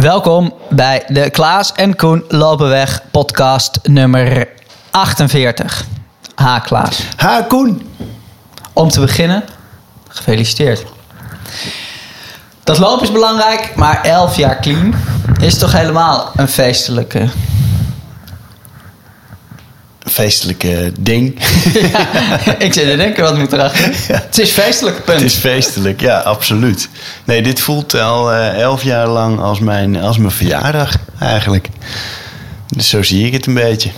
Welkom bij de Klaas en Koen Lopen Weg podcast nummer 48. Ha Klaas. Ha Koen. Om te beginnen, gefeliciteerd. Dat lopen is belangrijk, maar 11 jaar clean is toch helemaal een feestelijke... Feestelijke ding. Ja, ik zit te denken, wat moet erachter? Het is feestelijk, punt. Het is feestelijk, ja, absoluut. Nee, dit voelt al eh, elf jaar lang als mijn, als mijn verjaardag eigenlijk. Dus zo zie ik het een beetje.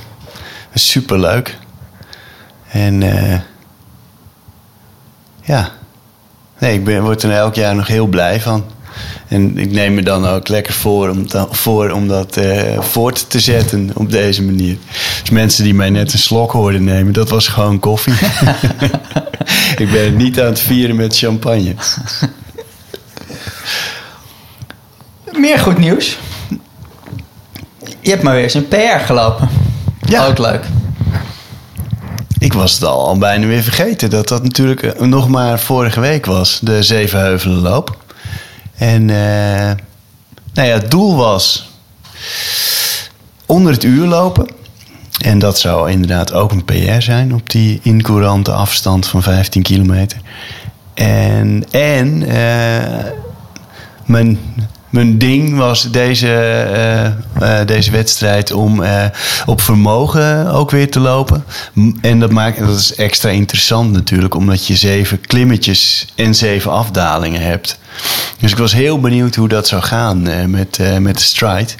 Superleuk. En eh, ja, nee, ik ben, word er elk jaar nog heel blij van. En ik neem me dan ook lekker voor om, voor om dat eh, voort te zetten op deze manier. Dus mensen die mij net een slok hoorden nemen, dat was gewoon koffie. ik ben het niet aan het vieren met champagne. Meer goed nieuws. Je hebt maar weer eens een PR gelopen. Ja. Ook leuk. Ik was het al, al bijna weer vergeten dat dat natuurlijk eh, nog maar vorige week was, de Zevenheuvelenloop. En eh, nou ja, het doel was onder het uur lopen. En dat zou inderdaad ook een PR zijn op die incourante afstand van 15 kilometer. En, en eh, mijn, mijn ding was deze, eh, eh, deze wedstrijd om eh, op vermogen ook weer te lopen. En dat, maakt, dat is extra interessant natuurlijk, omdat je zeven klimmetjes en zeven afdalingen hebt. Dus ik was heel benieuwd hoe dat zou gaan met, met de stride.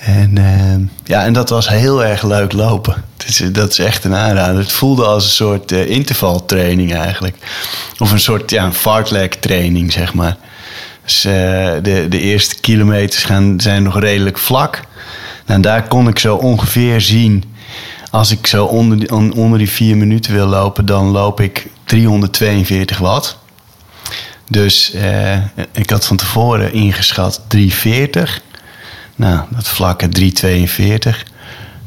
En, ja, en dat was heel erg leuk lopen. Dat is, dat is echt een aanrader. Het voelde als een soort intervaltraining eigenlijk. Of een soort ja, fartlek training, zeg maar. Dus eh, de, de eerste kilometers gaan, zijn nog redelijk vlak. Nou, daar kon ik zo ongeveer zien... als ik zo onder die, on- onder die vier minuten wil lopen... dan loop ik 342 watt. Dus eh, ik had van tevoren ingeschat 340... Nou, dat vlakke 3,42.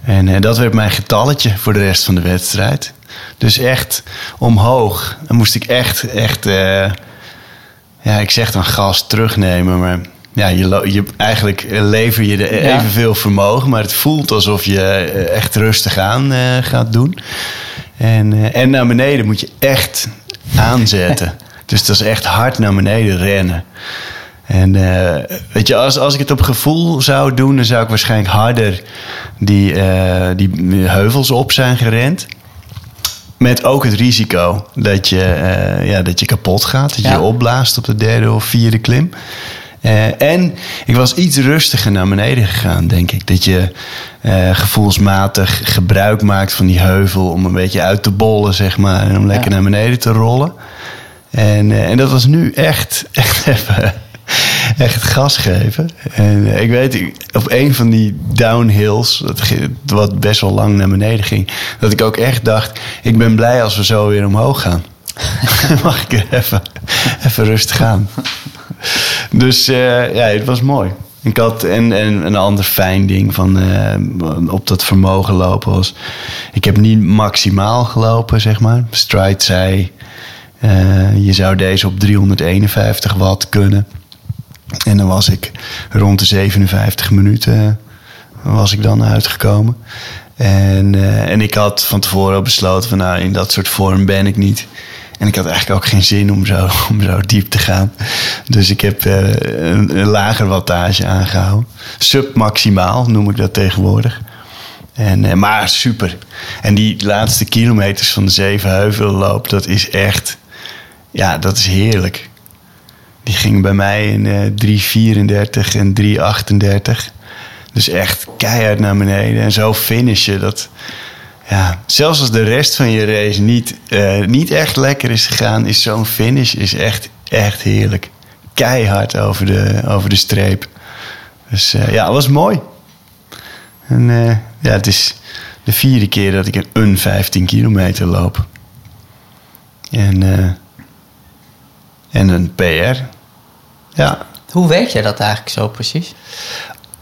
En eh, dat werd mijn getalletje voor de rest van de wedstrijd. Dus echt omhoog. Dan moest ik echt, echt... ja, ik zeg dan gas terugnemen, maar... Ja, je, je, eigenlijk lever je er evenveel vermogen... maar het voelt alsof je eh, echt rustig aan eh, gaat doen. En, eh, en naar beneden moet je echt aanzetten. dus dat is echt hard naar beneden rennen. En weet je, als, als ik het op gevoel zou doen, dan zou ik waarschijnlijk harder die, die heuvels op zijn gerend. Met ook het risico dat je, eh, ja, dat je kapot gaat. Dat je Ja. je opblaast op de derde of vierde klim. Eh, en ik was iets rustiger naar beneden gegaan, denk ik. Dat je eh, gevoelsmatig gebruik maakt van die heuvel om een beetje uit te bollen, zeg maar. En om lekker Ja. naar beneden te rollen. En, en dat was nu echt, echt even echt gas geven. En eh, ik weet, op een van die downhills, wat best wel lang naar beneden ging, dat ik ook echt dacht: ik ben blij als we zo weer omhoog gaan. Mag ik even, even rustig aan. Dus eh, ja, het was mooi. Ik had, en, en een ander fijn ding van eh, op dat vermogen lopen was... Ik heb niet maximaal gelopen, zeg maar. Stride zei, je zou deze op 351 watt kunnen. En dan was ik rond de 57 minuten eh, was ik dan uitgekomen. En, eh, en ik had van tevoren al besloten van nou, in dat soort vorm ben ik niet. En ik had eigenlijk ook geen zin om zo, om zo diep te gaan. Dus ik heb eh, een, lager wattage aangehouden. Submaximaal noem ik dat tegenwoordig. En, maar super. En die laatste kilometers van de Zevenheuvelloop, dat is echt... Ja, dat is heerlijk. Die ging bij mij in eh 3,34 en 3,38. Dus echt keihard naar beneden. En zo finishen, dat... Ja, zelfs als de rest van je race niet, eh, niet echt lekker is gegaan... is zo'n finish is echt, echt heerlijk. Keihard over de, over de streep. Dus eh, ja, het was mooi. En ja, het is de vierde keer dat ik een 15 kilometer loop. En, en een PR. Ja, Hoe weet je dat eigenlijk zo precies?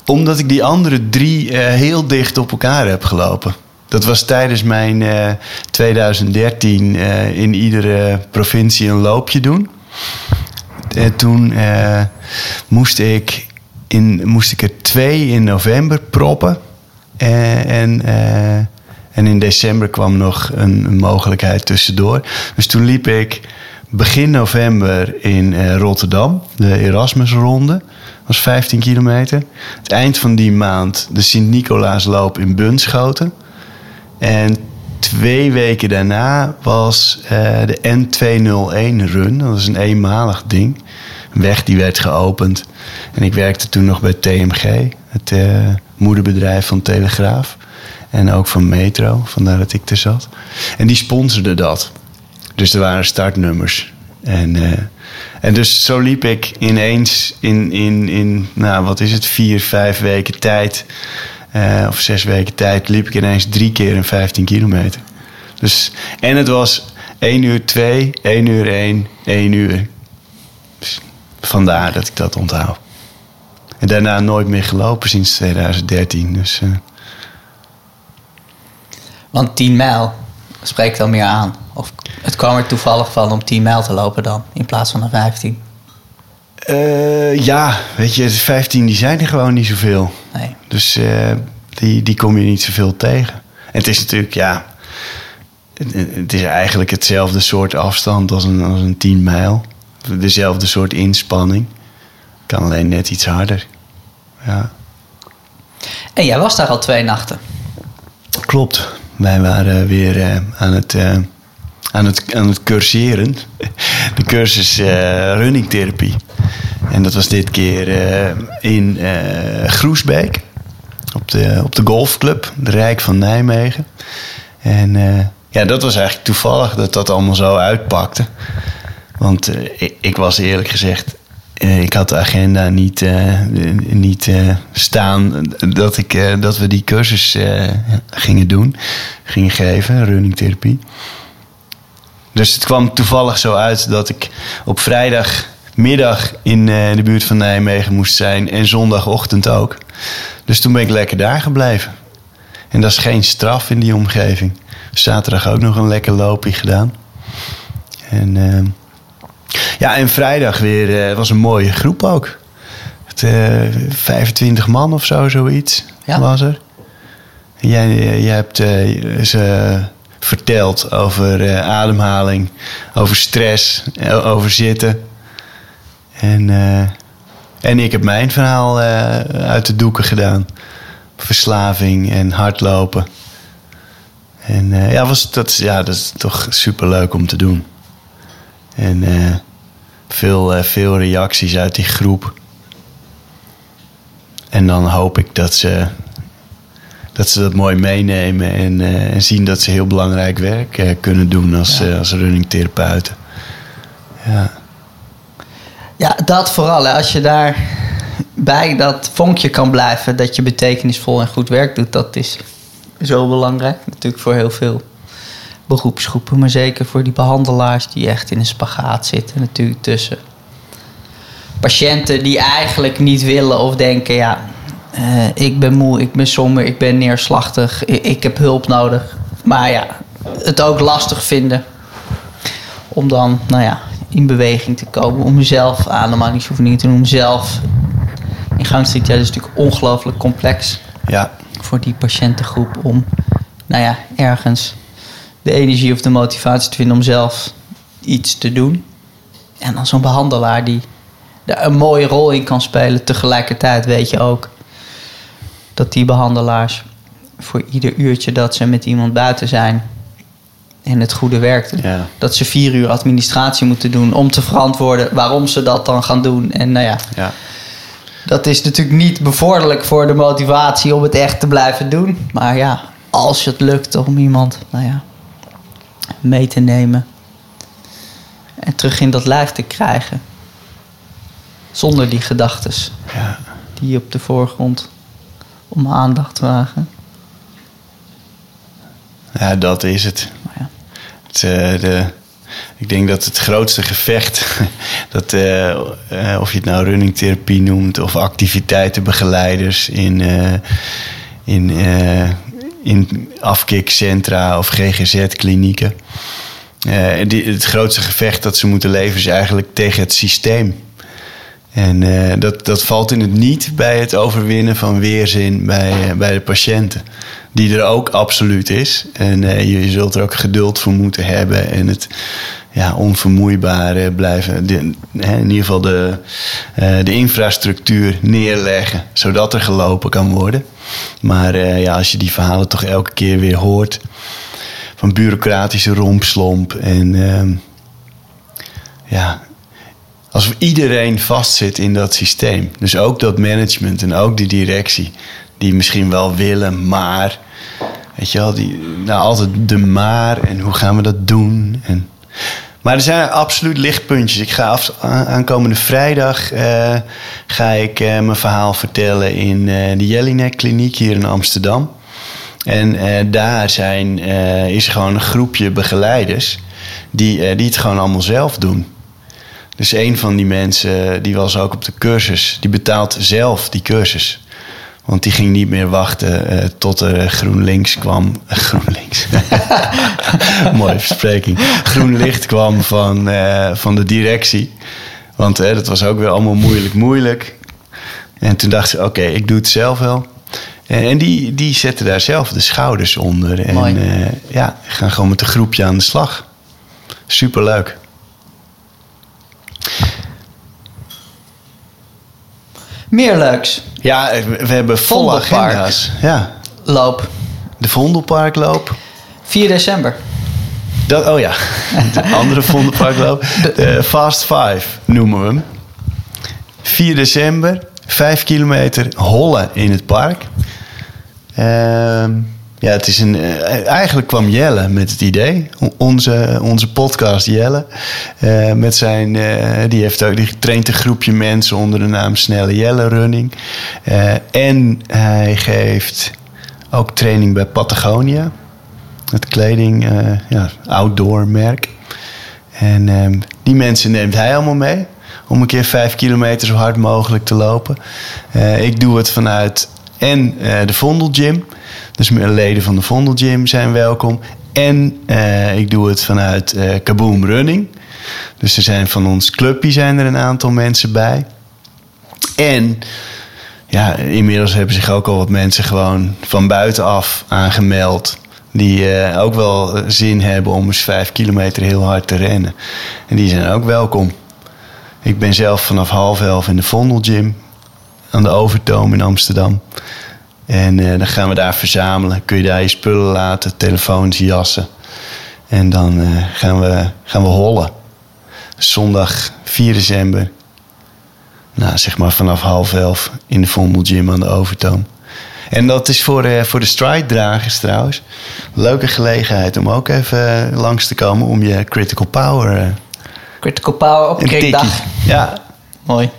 omdat ik die andere drie eh, heel dicht op elkaar heb gelopen. Dat was tijdens mijn eh, 2013 eh, in iedere provincie een loopje doen. En toen eh, moest ik in, moest ik er twee in november proppen. En, en, eh, en in december kwam nog een, een mogelijkheid tussendoor. Dus toen liep ik begin november in eh, Rotterdam, de Erasmusronde. was 15 kilometer. Het eind van die maand de Sint-Nicolaasloop in Bunschoten. En twee weken daarna was eh, de N201-run. Dat was een eenmalig ding. Een weg die werd geopend. En ik werkte toen nog bij TMG, het eh, moederbedrijf van Telegraaf. En ook van Metro, vandaar dat ik er zat. En die sponsorde dat. Dus er waren startnummers. En, eh, en dus zo liep ik ineens in, in, in nou, wat is het, vier, vijf weken tijd... eh, of zes weken tijd, liep ik ineens drie keer een 15 kilometer. Dus, en het was 1 uur 2, 1 uur 1, 1 uur. Dus vandaar dat ik dat onthoud. En daarna nooit meer gelopen sinds 2013. Dus eh, Want 10 mijl spreekt dan meer aan. Of het kwam er toevallig van om 10 mijl te lopen dan, in plaats van een 15. eh, ja, weet je, de 15 die zijn er gewoon niet zoveel. Nee. Dus eh, die, die kom je niet zoveel tegen. En het is natuurlijk, ja... Het, het is eigenlijk hetzelfde soort afstand als een, als een 10 mijl. Dezelfde soort inspanning. Kan alleen net iets harder. Ja, En jij was daar al twee nachten. klopt. Wij waren weer eh, aan, het, eh, aan, het, aan het curseren. De cursus eh runningtherapie. En dat was dit keer in Groesbeek. Op de, op de golfclub, de Rijk van Nijmegen. En ja, dat was eigenlijk toevallig dat dat allemaal zo uitpakte. Want ik, ik was eerlijk gezegd, ik had de agenda niet, eh, niet eh, staan dat, ik, eh, dat we die cursus eh, gingen doen, gingen geven, runningtherapie. Dus het kwam toevallig zo uit dat ik op vrijdagmiddag in eh, de buurt van Nijmegen moest zijn en zondagochtend ook. Dus toen ben ik lekker daar gebleven. En dat is geen straf in die omgeving. Zaterdag ook nog een lekker loopje gedaan. En, eh, ja, en vrijdag weer eh, was een mooie groep ook. Het, eh, 25 man of zo, zoiets Ja. was er. Jij, eh, jij hebt eh, ze verteld over eh, ademhaling, over stress, eh, over zitten. En, eh, en ik heb mijn verhaal eh, uit de doeken gedaan. Verslaving en hardlopen. En eh, ja, was, dat, ja, dat is toch super leuk om te doen. En eh, veel, eh, veel reacties uit die groep. En dan hoop ik dat ze dat, ze dat mooi meenemen en, eh, en zien dat ze heel belangrijk werk kunnen doen als, Ja. als runningtherapeuten. Ja. Ja, dat vooral. Hè. Als je daar bij dat vonkje kan blijven, dat je betekenisvol en goed werk doet, dat is zo belangrijk. Natuurlijk voor heel veel beroepsgroepen, maar zeker voor die behandelaars die echt in een spagaat zitten. Natuurlijk tussen patiënten die eigenlijk niet willen of denken, ja, eh, ik ben moe, ik ben somber, ik ben neerslachtig, ik, ik heb hulp nodig. Maar ja, het ook lastig vinden om dan, nou ja, in beweging te komen. Om mezelf ademhalingsoefeningen te doen. Om zelf in gang te zitten. Ja, dat is natuurlijk ongelooflijk complex ja, voor die patiëntengroep. Om, nou ja, ergens de energie of de motivatie te vinden om zelf iets te doen. En dan zo'n behandelaar die daar een mooie rol in kan spelen. Tegelijkertijd weet je ook dat die behandelaars voor ieder uurtje dat ze met iemand buiten zijn en het goede werk doen, Ja. dat ze vier uur administratie moeten doen om te verantwoorden waarom ze dat dan gaan doen. En nou ja, ja. dat is natuurlijk niet bevorderlijk voor de motivatie om het echt te blijven doen. Maar ja, als het lukt om iemand nou ja, mee te nemen en terug in dat lijf te krijgen. Zonder die gedachten ja. die op de voorgrond om aandacht vragen. Ja, dat is het. Maar ja, Het, eh, de, ik denk dat het grootste gevecht, dat, eh, eh, of je het nou runningtherapie noemt of activiteitenbegeleiders in, in, in afkikcentra of GGZ-klinieken. Eh, die, het grootste gevecht dat ze moeten leveren is eigenlijk tegen het systeem. En eh, dat, dat valt in het niet bij het overwinnen van weerzin bij, eh, bij de patiënten. Die er ook absoluut is. En je zult er ook geduld voor moeten hebben. En het ja, onvermoeibaar eh, blijven. In ieder geval de, eh, de infrastructuur neerleggen. Zodat er gelopen kan worden. Maar eh, ja, als je die verhalen toch elke keer weer hoort. Van bureaucratische rompslomp. En ehm, ja, als iedereen vastzit in dat systeem. Dus ook dat management en ook die directie. Die misschien wel willen, maar. Weet je wel, die, nou altijd de maar en hoe gaan we dat doen? En, maar er zijn absoluut lichtpuntjes. Ik ga af, aankomende vrijdag eh, ga ik eh, mijn verhaal vertellen in eh, de Jellinek Kliniek hier in Amsterdam. En daar zijn, is gewoon een groepje begeleiders die, die het gewoon allemaal zelf doen. Dus een van die mensen, die was ook op de cursus, die betaalt zelf die cursus. Want die ging niet meer wachten eh, tot er GroenLinks kwam. GroenLinks. Mooie verspreking. Groen licht kwam van, eh, van de directie. Want eh, dat was ook weer allemaal moeilijk, moeilijk. En toen dacht ze, oké, ik doe het zelf wel. En, en die, die zetten daar zelf de schouders onder. En eh, ja, gaan gewoon met een groepje aan de slag. Superleuk. Meer leuks. Ja, we hebben volle Vondelpark. agenda's. Ja, Loop. de Vondelparkloop. 4 december. Dat, oh ja, de andere Vondelparkloop. De Fast Five noemen we hem. 4 december, 5 kilometer hollen in het park. Ehm, ja, het is een, eh, eigenlijk kwam Jelle met het idee. Onze, onze podcast Jelle. eh, met zijn, eh, die, heeft ook, die traint een groepje mensen onder de naam Snelle Jelle Running. En hij geeft ook training bij Patagonia. Het kleding, ja, outdoor merk. En ehm, die mensen neemt hij allemaal mee. Om een keer vijf kilometer zo hard mogelijk te lopen. Ik doe het vanuit en eh, de Vondel Gym. Dus leden van de Vondel Gym zijn welkom. En eh, ik doe het vanuit eh Kaboom Running. Dus er zijn van ons clubje zijn er een aantal mensen bij. En ja, inmiddels hebben zich ook al wat mensen gewoon van buitenaf aangemeld. Die ook wel zin hebben om eens vijf kilometer heel hard te rennen. En die zijn ook welkom. Ik ben zelf vanaf half elf in de Vondel Gym. Aan de Overtoom in Amsterdam. En eh, dan gaan we daar verzamelen. Kun je daar je spullen laten, telefoons, jassen. En dan eh, gaan, we, gaan we hollen. Zondag 4 december nou, zeg maar vanaf half elf in de Vondel Gym aan de Overtoom. En dat is voor, eh, voor de stride-dragers trouwens. Leuke gelegenheid om ook even langs te komen om je critical power Critical Power op een. Krikdag. Ja, Mooi.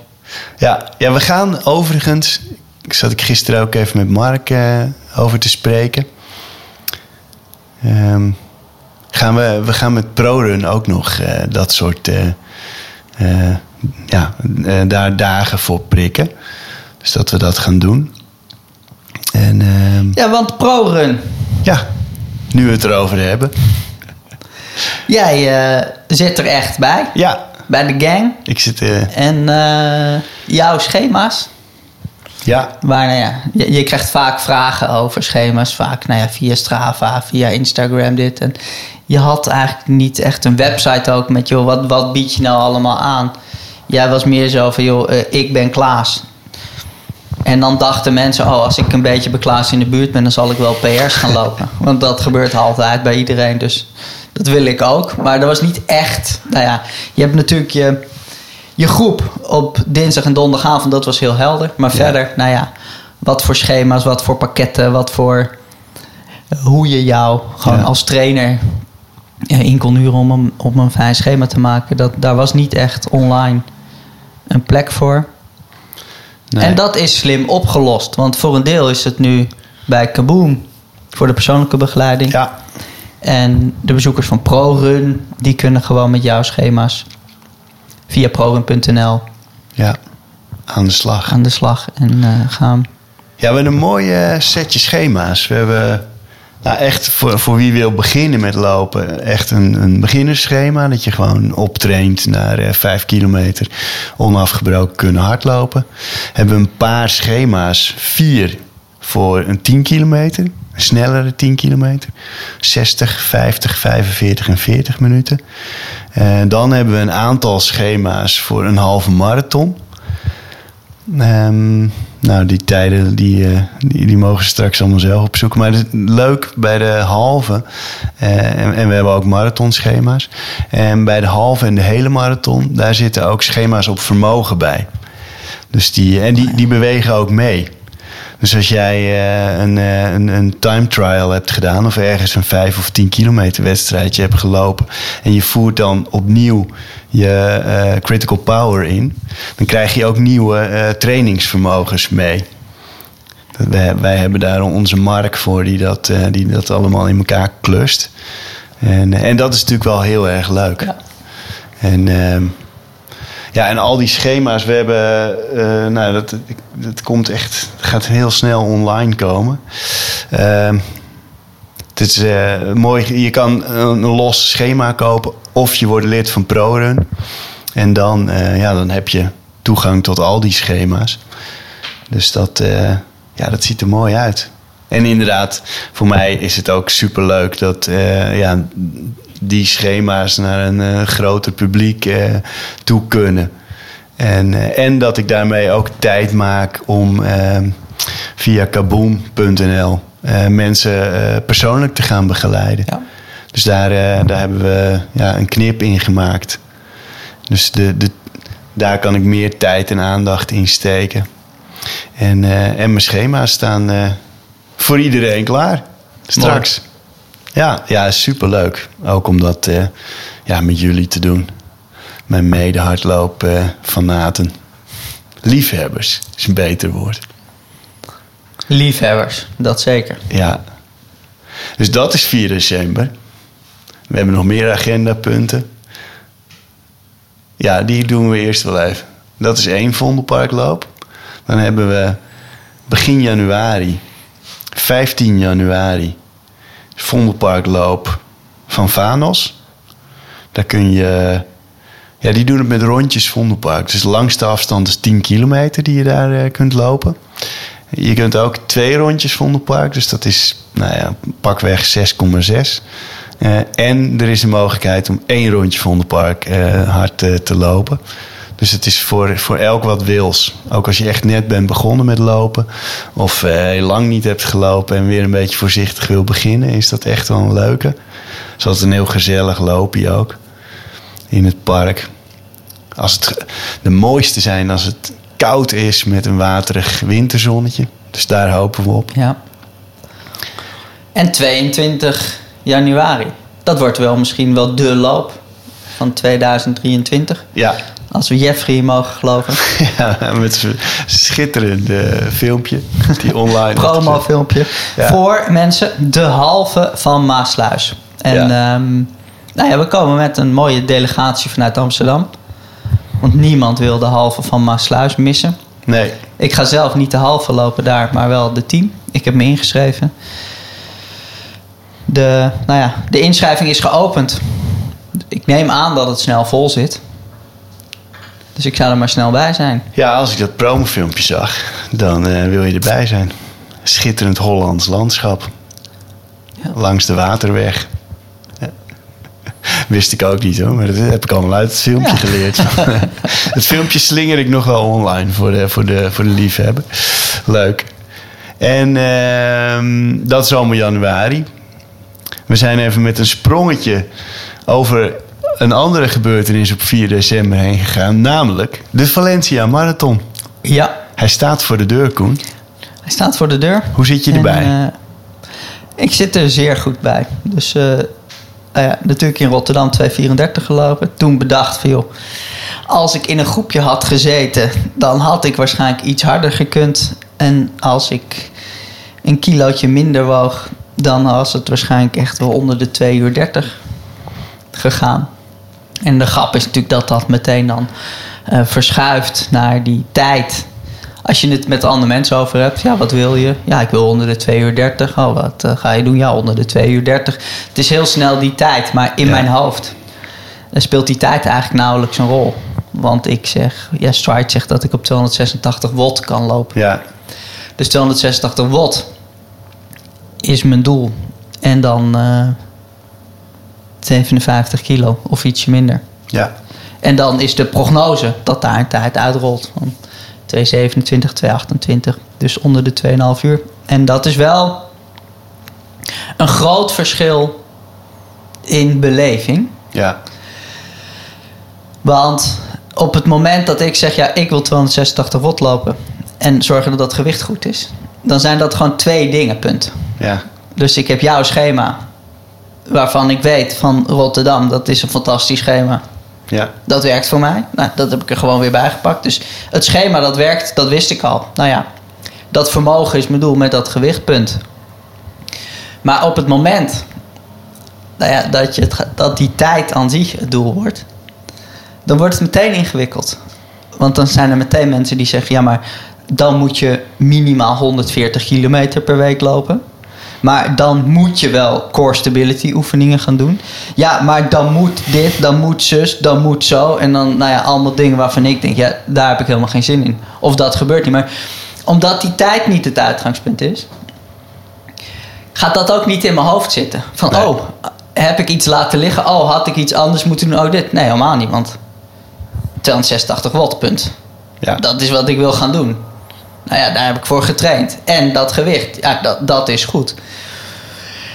Ja, ja, we gaan overigens... Ik zat ik gisteren ook even met Mark eh, over te spreken. Ehm, gaan we, we gaan met ProRun ook nog eh, dat soort... eh, ja, daar dagen voor prikken. Dus dat we dat gaan doen. En ehm, Ja, want ProRun. ja, nu we het erover hebben. Jij zit er echt bij. Ja, Bij de gang. ik zit... eh, En eh, jouw schema's. ja, Waar, nou ja, je, je krijgt vaak vragen over schema's. Vaak nou ja, via Strava, via Instagram, dit. En je had eigenlijk niet echt een website ook met... joh, wat, wat bied je nou allemaal aan? Jij was meer zo van, joh, eh, ik ben Klaas. En dan dachten mensen, oh, als ik een beetje bij Klaas in de buurt ben... dan zal ik wel PR's gaan lopen. Want dat gebeurt altijd bij iedereen, dus dat wil ik ook. Maar dat was niet echt... Nou ja, je hebt natuurlijk je je groep op dinsdag en donderdagavond, dat was heel helder. Maar Ja. verder, nou ja, wat voor schema's, wat voor pakketten, wat voor hoe je jou gewoon Ja. als trainer in kon huren om een, om een fijn schema te maken. Dat, daar was niet echt online een plek voor. nee. En dat is slim opgelost. Want voor een deel is het nu bij Kaboom voor de persoonlijke begeleiding. ja, En de bezoekers van ProRun, die kunnen gewoon met jouw schema's via prorun.nl ja, aan de slag. aan de slag en eh, gaan. Ja, we hebben een mooi setje schema's. We hebben Nou, echt voor, voor wie wil beginnen met lopen, echt een, een beginnersschema. Dat je gewoon optraint naar eh, 5 kilometer onafgebroken kunnen hardlopen. Hebben we een paar schema's. Vier voor een 10 kilometer, een snellere 10 kilometer. 60, 50, 45 en 40 minuten. Eh, dan hebben we een aantal schema's voor een halve marathon. Ehm, nou, die tijden die, eh, die, die mogen straks allemaal zelf opzoeken. Maar het is leuk bij de halve. eh, en, en we hebben ook marathonschema's. En bij de halve en de hele marathon, daar zitten ook schema's op vermogen bij. Dus die, en die, die bewegen ook mee. Dus als jij eh, een, eh, een, een time trial hebt gedaan, of ergens een 5 of 10 kilometer wedstrijdje hebt gelopen, en je voert dan opnieuw je eh, critical power in, dan krijg je ook nieuwe trainingsvermogens mee. Wij, wij hebben daar onze mark voor die dat, die dat allemaal in elkaar klust. En, en dat is natuurlijk wel heel erg leuk. Ja. En, ehm, ja, en al die schema's, we hebben, eh, nou, dat, dat komt echt, het gaat heel snel online komen. Ehm, het is eh, mooi, je kan een los schema kopen of je wordt lid van ProRun. En dan, eh, ja, dan heb je toegang tot al die schema's. Dus dat, ja, dat ziet er mooi uit. En inderdaad, voor mij is het ook superleuk dat ja, die schema's naar een eh, groter publiek eh, toe kunnen. En, eh, en dat ik daarmee ook tijd maak om eh, via kaboom.nl eh, mensen eh, persoonlijk te gaan begeleiden. Ja. Dus daar, eh, daar hebben we ja, een knip in gemaakt. Dus de, de, daar kan ik meer tijd en aandacht in steken. En, eh, en mijn schema's staan eh, voor iedereen klaar. Straks. Ja, ja, superleuk. Ook om dat eh, ja, met jullie te doen. Mijn mede-hardloop eh, fanaten. Liefhebbers is een beter woord. Liefhebbers, dat zeker. Ja. Dus dat is 4 december. We hebben nog meer agendapunten. Ja, die doen we eerst wel even. Dat is één Vondelparkloop. Dan hebben we begin januari, 15 januari, Vondelparkloop van Vanos. Daar kun je... Ja, die doen het met rondjes Vondelpark. Dus de langste afstand is 10 kilometer die je daar eh, kunt lopen. Je kunt ook twee rondjes Vondelpark. Dus dat is nou ja, pakweg 6,6. Eh, en er is een mogelijkheid om één rondje Vondelpark eh hard te lopen. Dus het is voor, voor elk wat wils. Ook als je echt net bent begonnen met lopen. Of eh, heel lang niet hebt gelopen en weer een beetje voorzichtig wil beginnen. Is dat echt wel een leuke. Zoals een heel gezellig loopje ook. In het park. Als het de mooiste zijn als het koud is met een waterig winterzonnetje. Dus daar hopen we op. Ja. En 22 januari. Dat wordt wel misschien wel de loop van 2023. Ja, Als we Jeffrey mogen geloven. ja met zo'n schitterend eh, filmpje die online Promo-filmpje. Ja. Voor mensen de halve van Maasluis. En Ja. ehm, nou ja, we komen met een mooie delegatie vanuit Amsterdam. Want niemand wil de halve van Maasluis missen. Nee, Ik ga zelf niet de halve lopen daar, maar wel de team. Ik heb me ingeschreven. De, nou ja, de inschrijving is geopend. Ik neem aan dat het snel vol zit. Dus ik zou er maar snel bij zijn. ja, als ik dat promofilmpje zag, dan eh, wil je erbij zijn. Schitterend Hollands landschap. Ja. Langs de waterweg. Ja. Wist ik ook niet hoor, maar dat heb ik allemaal uit het filmpje Ja. geleerd. het filmpje slinger ik nog wel online voor de, voor de, voor de liefhebber. Leuk. En ehm, dat is allemaal januari. We zijn even met een sprongetje over een andere gebeurtenis op 4 december heen gegaan. Namelijk de Valencia Marathon. Ja, Hij staat voor de deur, Koen. hij staat voor de deur. Hoe zit je En, erbij? eh, ik zit er zeer goed bij. Dus eh, nou natuurlijk in Rotterdam 234 gelopen. Toen bedacht joh, als ik in een groepje had gezeten, dan had ik waarschijnlijk iets harder gekund. En als ik een kilootje minder woog, dan was het waarschijnlijk echt wel onder de 2 uur 30 gegaan. En de grap is natuurlijk dat dat meteen dan eh, verschuift naar die tijd Als je het met andere mensen over hebt, ja, wat wil je? Ja, ik wil onder de 2 uur 30. Oh, wat eh, ga je doen? Ja, onder de 2 uur 30. Het is heel snel die tijd, maar in Ja. mijn hoofd eh, speelt die tijd eigenlijk nauwelijks een rol. Want ik zeg, ja, Stride zegt dat ik op 286 watt kan lopen. Ja, Dus 286 watt is mijn doel. En dan 57 kilo of ietsje minder. ja, En dan is de prognose dat daar een tijd uitrolt van 227, 228. Dus onder de 2,5 uur. En dat is wel een groot verschil in beleving. ja, Want op het moment dat ik zeg, ja, ik wil 286 watt lopen en zorgen dat dat gewicht goed is, dan zijn dat gewoon twee dingen, punt. ja, Dus ik heb jouw schema, waarvan ik weet van Rotterdam, dat is een fantastisch schema. ja, Dat werkt voor mij. Nou, dat heb ik er gewoon weer bij gepakt. Dus het schema dat werkt, dat wist ik al. Nou ja, dat vermogen is mijn doel met dat gewichtpunt. Maar op het moment nou ja, dat, je het, dat die tijd aan zich het doel wordt, dan wordt het meteen ingewikkeld. Want dan zijn er meteen mensen die zeggen: ja, maar dan moet je minimaal 140 kilometer per week lopen. Maar dan moet je wel core stability oefeningen gaan doen. Ja, maar dan moet dit, dan moet zus, dan moet zo. En dan, nou ja, allemaal dingen waarvan ik denk, ja, daar heb ik helemaal geen zin in. Of dat gebeurt niet. Maar omdat die tijd niet het uitgangspunt is, gaat dat ook niet in mijn hoofd zitten. Van, Nee. oh, heb ik iets laten liggen? Oh, had ik iets anders moeten doen? Oh, dit. Nee, helemaal niet, want 286 watt, punt. ja, Dat is wat ik wil gaan doen. Nou ja, daar heb ik voor getraind. En dat gewicht, ja, dat, dat is goed.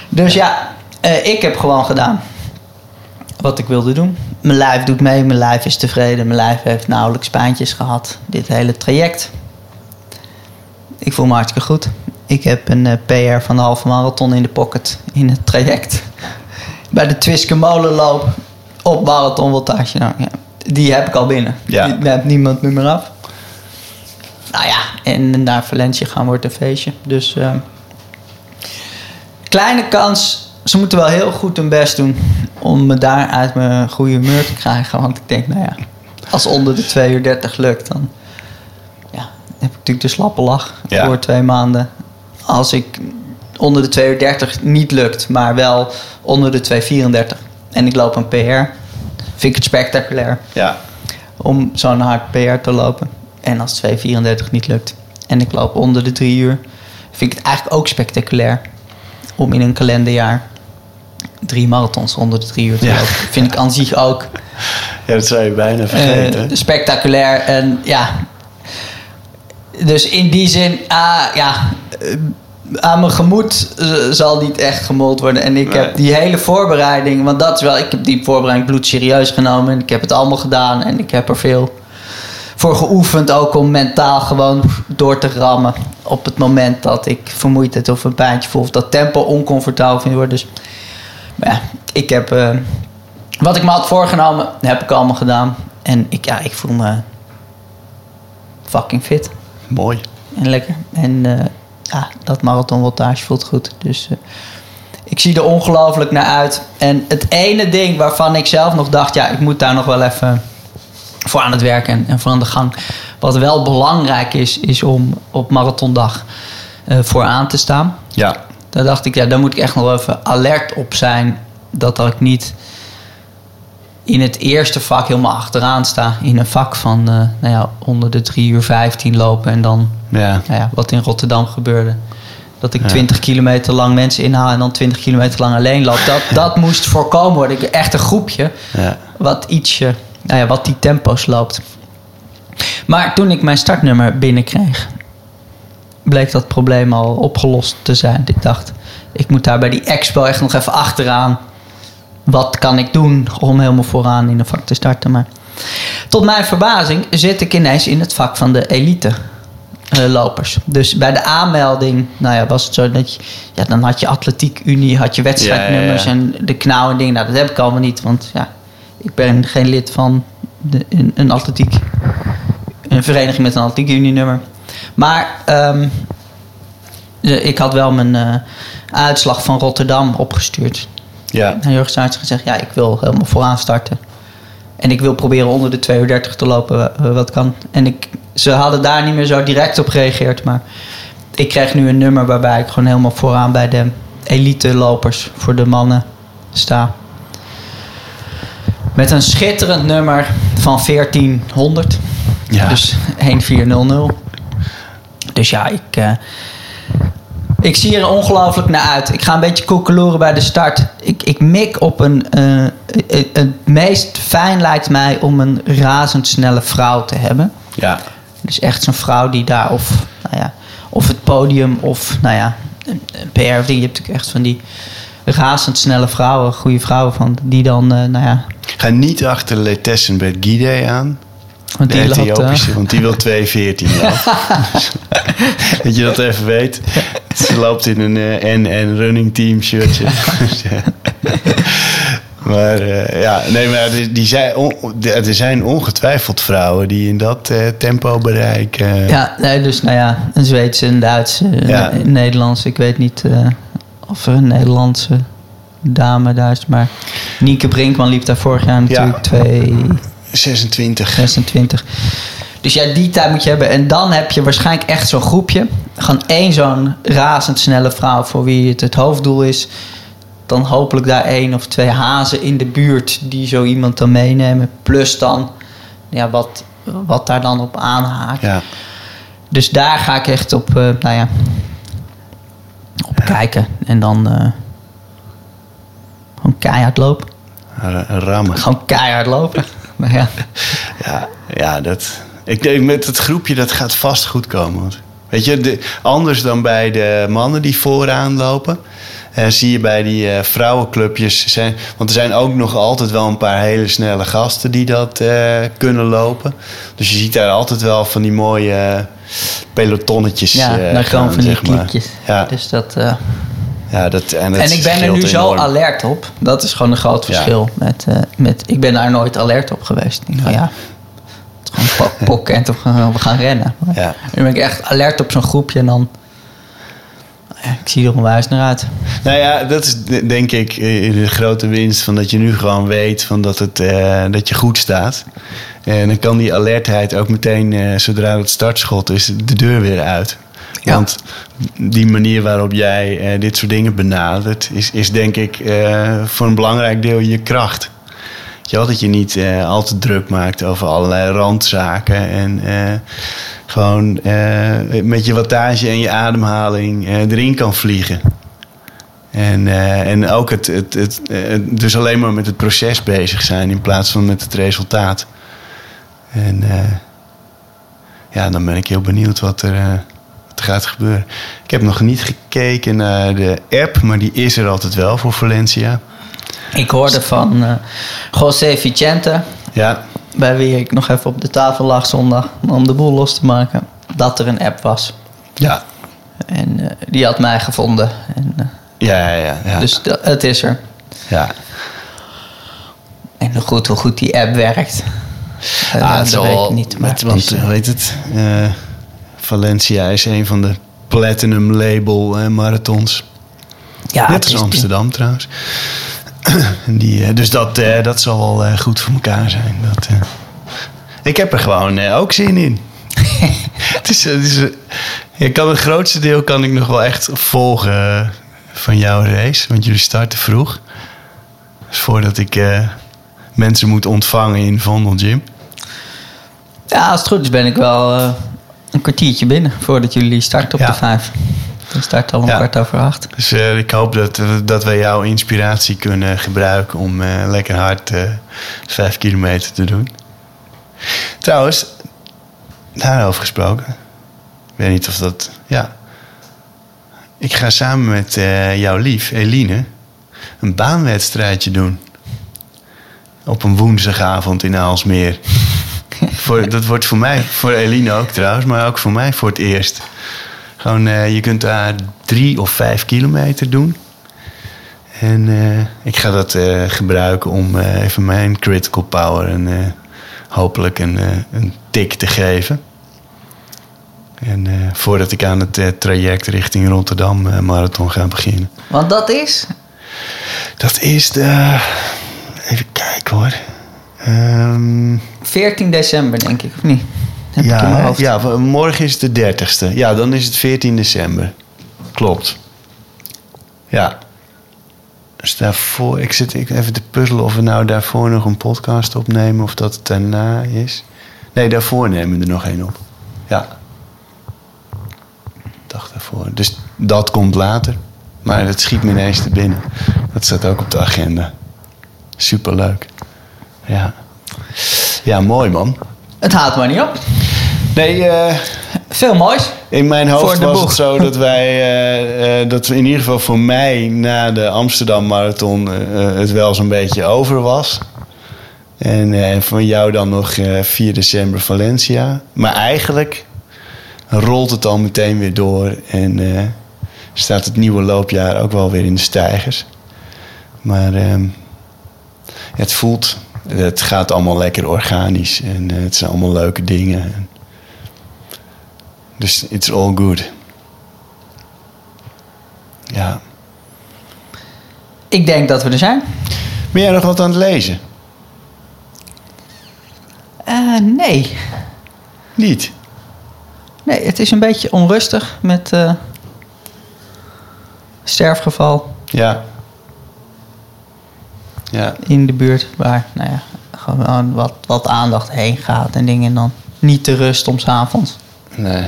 Dus ja, eh, ik heb gewoon gedaan wat ik wilde doen. Mijn lijf doet mee, mijn lijf is tevreden. Mijn lijf heeft nauwelijks pijntjes gehad. Dit hele traject. Ik voel me hartstikke goed. Ik heb een eh, PR van de halve marathon in de pocket in het traject. Bij de Twiske molenloop op marathonvoltage. Nou, ja, die heb ik al binnen. Ja. Die neemt niemand meer af. Nou ja, en naar Valencia gaan wordt een feestje. Dus eh, kleine kans. Ze moeten wel heel goed hun best doen om me daar uit mijn goede humeur te krijgen. Want ik denk, nou ja, als onder de 2 uur 30 lukt, dan ja, heb ik natuurlijk de slappe lach Ja. voor twee maanden. Als ik onder de 2 uur 30 niet lukt, maar wel onder de 234 en ik loop een PR, vind ik het spectaculair ja, om zo'n hard PR te lopen. En als 234 niet lukt en ik loop onder de 3 uur, vind ik het eigenlijk ook spectaculair om in een kalenderjaar drie marathons onder de 3 uur te Ja. lopen. Vind ik aan zich ook ja, dat zou je bijna vergeten. eh, spectaculair. En ja, dus in die zin, ah, ja, eh, aan mijn gemoed eh, zal niet echt gemold worden. En ik Nee. heb die hele voorbereiding, want dat is wel, ik heb die voorbereiding bloed serieus genomen. En ik heb het allemaal gedaan en ik heb er veel voor geoefend, ook om mentaal gewoon door te rammen. Op het moment dat ik vermoeidheid of een pijntje voel, of dat tempo oncomfortabel vind worden. Dus maar ja, ik heb eh, wat ik me had voorgenomen, heb ik allemaal gedaan. En ik, ja, ik voel me fucking fit Mooi. en lekker. En eh, ja, dat marathonvoltage voelt goed. Dus eh, ik zie er ongelooflijk naar uit. En het ene ding waarvan ik zelf nog dacht, ja, ik moet daar nog wel even voor aan het werken en, en voor aan de gang. Wat wel belangrijk is, is om op marathondag eh voor aan te staan. Ja, Daar dacht ik, ja, daar moet ik echt nog even alert op zijn. Dat, dat ik niet in het eerste vak helemaal achteraan sta. In een vak van eh, nou ja, onder de 3 uur 15 lopen. En dan, ja, nou ja, wat in Rotterdam gebeurde. Dat ik Ja. 20 kilometer lang mensen inhaal en dan 20 kilometer lang alleen loop. Dat, dat moest voorkomen worden. Ik echt een groepje ja, wat ietsje, nou ja, wat die tempo's loopt. Maar toen ik mijn startnummer binnenkreeg, bleek dat probleem al opgelost te zijn. Ik dacht, ik moet daar bij die expo echt nog even achteraan. Wat kan ik doen om helemaal vooraan in een vak te starten? Maar tot mijn verbazing zit ik ineens in het vak van de elite. eh, lopers. Dus bij de aanmelding, nou ja, was het zo dat je, ja, dan had je atletiek unie, had je wedstrijdnummers Ja, ja, en de knauw en dingen. Nou, dat heb ik allemaal niet, want ja, ik ben geen lid van de, een, een atletiek, een vereniging met een atletiek unienummer. Maar ehm, ik had wel mijn eh, uitslag van Rotterdam opgestuurd. ja, En Jurgen Zuids gezegd, ja, ik wil helemaal vooraan starten. En ik wil proberen onder de 2 uur 30 te lopen wat kan. En ik, ze hadden daar niet meer zo direct op gereageerd. Maar ik kreeg nu een nummer waarbij ik gewoon helemaal vooraan bij de elite lopers voor de mannen sta. Met een schitterend nummer van 1400. Ja. Dus 1400. Dus ja, ik, eh, ik zie er ongelooflijk naar uit. Ik ga een beetje koekeloeren bij de start. Ik, ik mik op een... eh, het meest fijn lijkt mij om een razendsnelle vrouw te hebben. Ja. Dus echt zo'n vrouw die daar of, nou ja, of het podium of nou ja, een, een PR of ding. Je hebt natuurlijk echt van die razendsnelle vrouwen, goede vrouwen van die dan, eh, nou ja, Ga niet achter Letessenbert Guide aan. want die loopt, eh, Ethiopische, want die wil 2.14 lopen. dat je dat even weet. Ze loopt in een eh, NN running team shirtje. Maar eh, ja, nee, maar die, die zijn, on- er zijn ongetwijfeld vrouwen die in dat eh, tempo bereiken. ja, nee, dus nou ja, een Zweedse, een Duitse, een- Ja. een Nederlandse. Ik weet niet eh, of een Nederlandse dame daar is, maar Nienke Brinkman liep daar vorig jaar natuurlijk 2 26. 26. Dus ja, die tijd moet je hebben. En dan heb je waarschijnlijk echt zo'n groepje. Gewoon één zo'n razendsnelle vrouw voor wie het het hoofddoel is. Dan hopelijk daar één of twee hazen in de buurt die zo iemand dan meenemen. Plus dan ja, wat, wat daar dan op aanhaakt. Ja. Dus daar ga ik echt op, eh, nou ja, op kijken. En dan eh, gewoon keihard lopen. R- Rammen. Gewoon keihard lopen. Nou ja. Ja, ja dat, ik denk met het groepje dat gaat vast goed komen. Want, weet je, de, anders dan bij de mannen die vooraan lopen. eh, zie je bij die eh, vrouwenclubjes. Zijn, want er zijn ook nog altijd wel een paar hele snelle gasten die dat eh, kunnen lopen. Dus je ziet daar altijd wel van die mooie eh, pelotonnetjes. Ja, eh, dan gewoon van die zeg maar. kliekjes. Ja, Dus dat, eh, ja, dat, en, dat en ik ben er nu zo enorm. alert op. Dat is gewoon een groot Ja. verschil. Met, eh, met, ik ben daar nooit alert op geweest. Ik van ja, het is gewoon po- pokken of we gaan, we gaan rennen. Maar Ja. Nu ben ik echt alert op zo'n groepje en dan... ik zie er onwijs naar uit. Nou ja, dat is de- denk ik eh, de grote winst van dat je nu gewoon weet van dat, het, eh, dat je goed staat. En dan kan die alertheid ook meteen, eh, zodra het startschot is, de deur weer uit. Ja. Want die manier waarop jij dit soort dingen benadert, is, is denk ik voor een belangrijk deel je kracht. Dat je niet eh, al te druk maakt over allerlei randzaken. En eh, gewoon eh, met je wattage en je ademhaling erin kan vliegen. En, en ook het, het, het, dus alleen maar met het proces bezig zijn in plaats van met het resultaat. En ja, dan ben ik heel benieuwd wat er, wat er gaat gebeuren. Ik heb nog niet gekeken naar de app, maar die is er altijd wel voor Valencia. Ik hoorde van eh José Vicente, Ja, bij wie ik nog even op de tafel lag zondag om de boel los te maken, dat er een app was. ja, En eh, die had mij gevonden. En, eh, ja, ja. ja, ja. Dus dat- het is er. ja. En hoe goed, hoe goed die app werkt. Ah, het zal weet ik niet. Maar met- want heet het? Valencia is een van de platinum label marathons. ja, Net als Amsterdam trouwens. En die, eh, dus dat, eh, dat zal wel eh, goed voor elkaar zijn. Dat. Ik heb er gewoon ook zin in. het is, het is, ik kan het grootste deel kan ik nog wel echt volgen van jouw race. Want jullie starten vroeg. Dus voordat ik mensen moet ontvangen in Vondel Gym. Ja, als het goed is ben ik wel een kwartiertje binnen voordat jullie starten op Ja. de vijf. Dan start al om Ja. kwart over acht. Dus eh, ik hoop dat, dat wij jouw inspiratie kunnen gebruiken om eh, lekker hard eh, vijf kilometer te doen. Trouwens, daarover gesproken. Ik weet niet of dat. Ja. Ik ga samen met jouw lief, Eline, een baanwedstrijdje doen. Op een woensdagavond in Aalsmeer. voor, dat wordt voor mij, voor Eline ook trouwens, maar ook voor mij voor het eerst. Gewoon, eh, je kunt daar drie of vijf kilometer doen. En eh, ik ga dat eh, gebruiken om even mijn critical power en hopelijk een, een tik te geven. En voordat ik aan het traject richting Rotterdam marathon ga beginnen. Want dat is... Dat is de. Even kijken hoor. Ehm, 14 december, denk ik, of niet? Heb ik in mijn ja, hoofd. ja, morgen is de 30ste. Ja, dan is het 14 december. Klopt. Ja. Dus daarvoor, ik zit ik even te puzzelen of we nou daarvoor nog een podcast opnemen of dat het daarna is. Nee, daarvoor nemen we er nog één op. Ja. Dag daarvoor. Dus dat komt later. Maar dat schiet me ineens te binnen. Dat staat ook op de agenda. Superleuk. Ja. Ja, mooi man. Het houdt maar niet op. Nee, eh, Veel moois. in mijn hoofd was het zo dat wij, eh, eh, dat in ieder geval voor mij na de Amsterdam Marathon het wel zo'n beetje over was. En voor jou dan nog eh 4 december Valencia. Maar eigenlijk rolt het al meteen weer door en staat het nieuwe loopjaar ook wel weer in de stijgers. Maar ehm, het voelt, het gaat allemaal lekker organisch en het zijn allemaal leuke dingen. Dus it's all good. Ja. Ik denk dat we er zijn. Ben jij nog wat aan het lezen? Eh, nee. Niet? Nee, het is een beetje onrustig met eh, sterfgeval Ja. Ja. in de buurt. Waar nou ja, gewoon wat, wat aandacht heen gaat en dingen. En dan niet te rust om s'avonds Nee.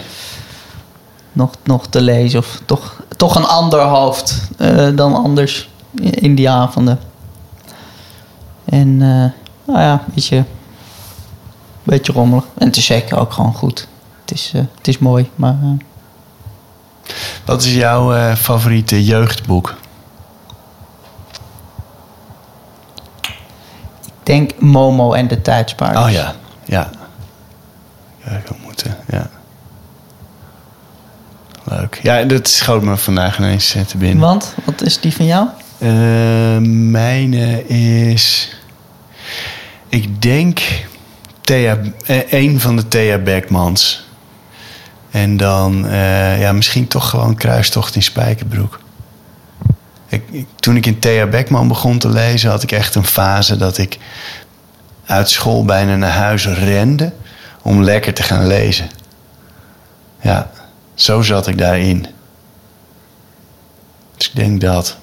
nog, nog te lezen. Of toch, toch een ander hoofd eh, dan anders in die avonden. En eh, nou ja, een beetje, beetje rommelig. En het is zeker ook gewoon goed. Het is, eh, het is mooi, maar... Wat is jouw eh, favoriete jeugdboek? Ik denk Momo en de tijdspaarders. Oh ja. Ja. Ja, ik had moeten. Ja. Leuk. Ja, dat schoot me vandaag ineens eh, te binnen. Want, wat is die van jou? Eh, mijne is. Ik denk. Thea, eh, een van de Thea Beckmans. En dan. ja, misschien toch gewoon Kruistocht in Spijkerbroek. Ik, ik- toen ik in Thea Beckman begon te lezen, had ik echt een fase dat ik uit school bijna naar huis rende om lekker te gaan lezen. Ja, zo zat ik daarin. Dus ik denk dat.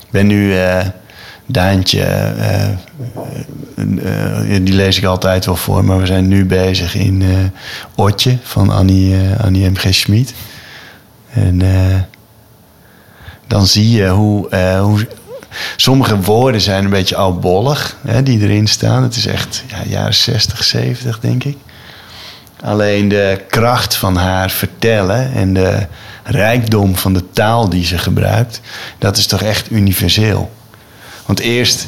Ik ben nu eh Daantje, eh, eh, die lees ik altijd wel voor, maar we zijn nu bezig in Otje van Annie, Annie M.G. Schmid. En dan zie je hoe, hoe sommige woorden zijn een beetje oudbollig, hè, die erin staan. Het is echt ja, jaren 60, 70 denk ik. Alleen de kracht van haar vertellen en de rijkdom van de taal die ze gebruikt, dat is toch echt universeel. Want eerst,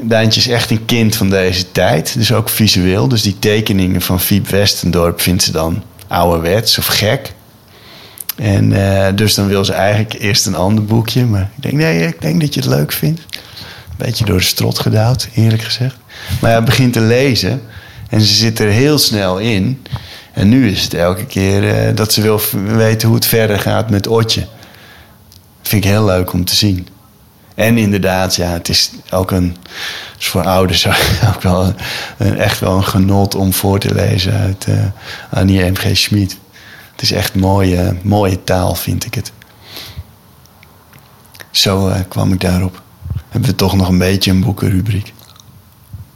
Daantje is echt een kind van deze tijd, dus ook visueel. Dus die tekeningen van Fiep Westendorp vindt ze dan ouderwets of gek. En eh, dus dan wil ze eigenlijk eerst een ander boekje. Maar ik denk, nee, ik denk dat je het leuk vindt. Een beetje door de strot gedouwd, eerlijk gezegd. Maar hij begint te lezen en ze zit er heel snel in. En nu is het elke keer eh, dat ze wil weten hoe het verder gaat met Otje. Vind ik heel leuk om te zien. En inderdaad, ja, het is ook een, is voor ouders ook wel een, echt wel een genot om voor te lezen uit eh, Annie M.G. Schmid. Het is echt mooie, mooie taal, vind ik het. Zo eh, kwam ik daarop. Hebben we toch nog een beetje een boekenrubriek.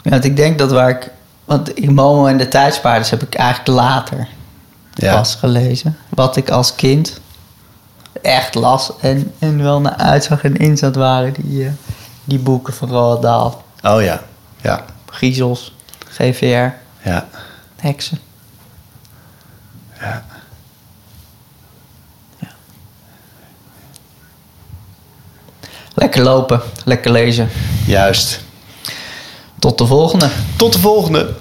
Ja, ik denk dat waar ik... Want Momo en de tijdspaarders heb ik eigenlijk later Ja. pas gelezen. Wat ik als kind echt las en, en wel naar uitzag en inzet waren die, eh, die boeken van Roald Dahl. Oh ja, ja, Griezels, GVR, ja. heksen. Ja. Lekker lopen, lekker lezen. Juist. Tot de volgende. Tot de volgende.